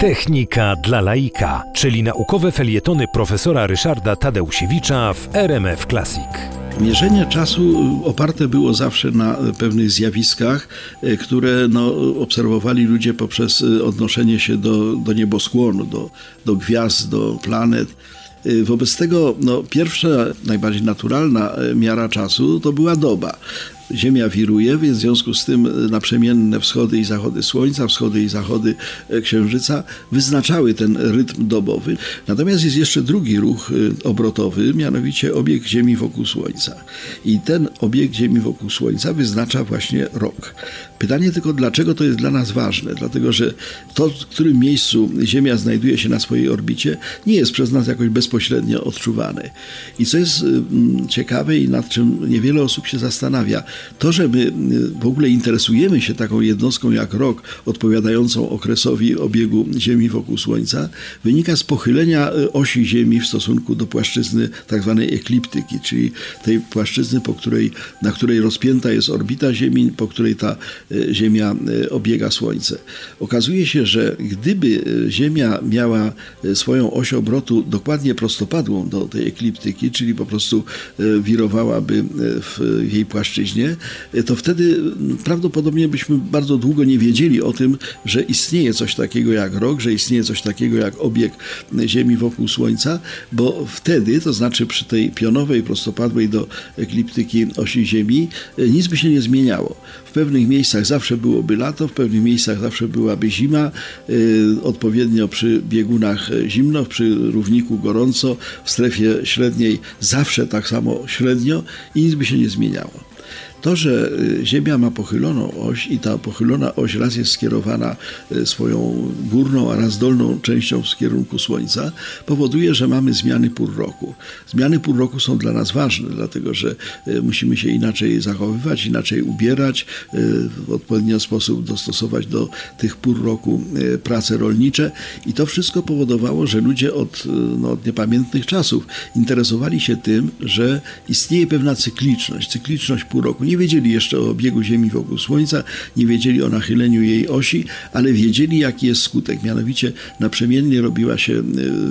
Technika dla laika, czyli naukowe felietony profesora Ryszarda Tadeusiewicza w RMF Classic. Mierzenie czasu oparte było zawsze na pewnych zjawiskach, e, które no, obserwowali ludzie poprzez odnoszenie się do, do nieboskłonu, do, do gwiazd, do planet. Wobec tego no, pierwsza, najbardziej naturalna miara czasu to była doba. Ziemia wiruje, więc w związku z tym naprzemienne wschody i zachody Słońca, wschody i zachody Księżyca wyznaczały ten rytm dobowy. Natomiast jest jeszcze drugi ruch y, obrotowy, mianowicie obieg Ziemi wokół Słońca. I ten obieg Ziemi wokół Słońca wyznacza właśnie rok. Pytanie tylko, dlaczego to jest dla nas ważne? Dlatego, że to, w którym miejscu Ziemia znajduje się na swojej orbicie, nie jest przez nas jakoś bezpośrednio odczuwane. I co jest ciekawe i nad czym niewiele osób się zastanawia, to, że my y, w ogóle interesujemy się taką jednostką jak rok, odpowiadającą okresowi obiegu Ziemi wokół Słońca, wynika z pochylenia y, osi Ziemi w stosunku do płaszczyzny tzw. Tak ekliptyki, czyli tej płaszczyzny, po której, na której rozpięta jest orbita Ziemi, po której ta y, Ziemia obiega Słońce. Okazuje się, że gdyby Ziemia miała swoją oś obrotu dokładnie prostopadłą do tej ekliptyki, czyli po prostu wirowałaby w jej płaszczyźnie, to wtedy prawdopodobnie byśmy bardzo długo nie wiedzieli o tym, że istnieje coś takiego jak rok, że istnieje coś takiego jak obieg Ziemi wokół Słońca, bo wtedy, to znaczy przy tej pionowej, prostopadłej do ekliptyki osi Ziemi, nic by się nie zmieniało. W pewnych miejscach zawsze byłoby lato, w pewnych miejscach zawsze byłaby zima, y, odpowiednio przy biegunach zimno, przy równiku gorąco, w strefie średniej zawsze tak samo średnio i nic by się nie zmieniało. To, że y, Ziemia ma pochyloną oś i ta pochylona oś raz jest skierowana y, swoją górną, a raz dolną częścią w kierunku Słońca, powoduje, że mamy zmiany pór roku. Zmiany pór roku są dla nas ważne, dlatego że y, musimy się inaczej zachowywać, inaczej ubierać, w odpowiedni sposób dostosować do tych pór roku prace rolnicze i to wszystko powodowało, że ludzie od, no, od niepamiętnych czasów interesowali się tym, że istnieje pewna cykliczność, cykliczność pór roku nie wiedzieli jeszcze o biegu Ziemi wokół Słońca, nie wiedzieli o nachyleniu jej osi, ale wiedzieli, jaki jest skutek. Mianowicie naprzemiennie robiła się e,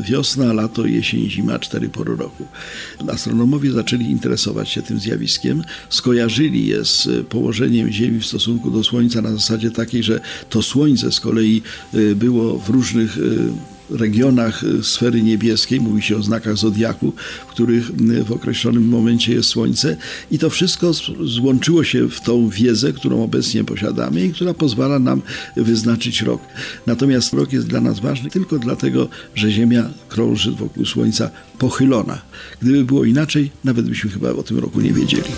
wiosna, lato, jesień, zima, cztery pory roku. Astronomowie zaczęli interesować się tym zjawiskiem, skojarzyli je z położeniem Ziemi w stosunku do Słońca na zasadzie takiej, że to Słońce z kolei e, było w różnych e, regionach y, sfery niebieskiej, mówi się o znakach zodiaku, w których y, w określonym momencie jest Słońce i to wszystko złączyło się w tą wiedzę, którą obecnie posiadamy i która pozwala nam wyznaczyć rok. Natomiast rok jest dla nas ważny tylko dlatego, że Ziemia krąży wokół Słońca pochylona. Gdyby było inaczej, nawet byśmy chyba o tym roku nie wiedzieli.